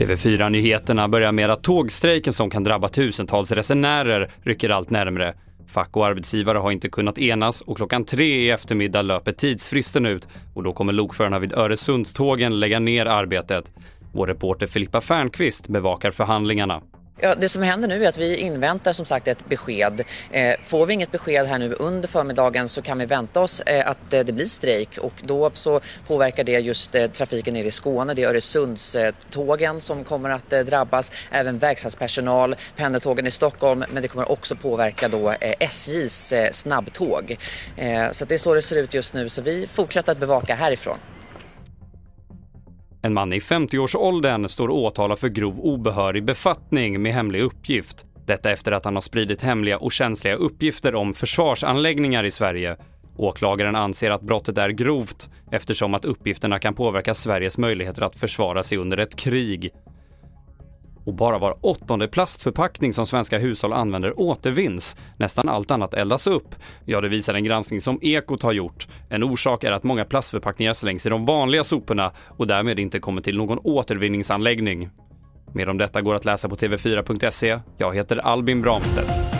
TV4-nyheterna börjar med att tågstrejken som kan drabba tusentals resenärer rycker allt närmre. Fack och arbetsgivare har inte kunnat enas och klockan tre i eftermiddag löper tidsfristen ut och då kommer lokförarna vid Öresundstågen lägga ner arbetet. Vår reporter Filippa Fernqvist bevakar förhandlingarna. Ja, det som händer nu är att vi inväntar som sagt ett besked. Eh, får vi inget besked här nu under förmiddagen så kan vi vänta oss eh, att eh, det blir strejk och då så påverkar det just eh, trafiken nere i Skåne. Det är Öresundstågen som kommer att eh, drabbas, även verkstadspersonal, pendeltågen i Stockholm men det kommer också påverka då eh, SJs snabbtåg. Så det är så det ser ut just nu så vi fortsätter att bevaka härifrån. En man i 50-årsåldern står åtalad för grov obehörig befattning med hemlig uppgift. Detta efter att han har spridit hemliga och känsliga uppgifter om försvarsanläggningar i Sverige. Åklagaren anser att brottet är grovt eftersom att uppgifterna kan påverka Sveriges möjligheter att försvara sig under ett krig och bara var åttonde plastförpackning som svenska hushåll använder återvinns. Nästan allt annat eldas upp. Ja, det visar en granskning som Ekot har gjort. En orsak är att många plastförpackningar slängs i de vanliga soporna och därmed inte kommer till någon återvinningsanläggning. Mer om detta går att läsa på tv4.se. Jag heter Albin Bramstedt.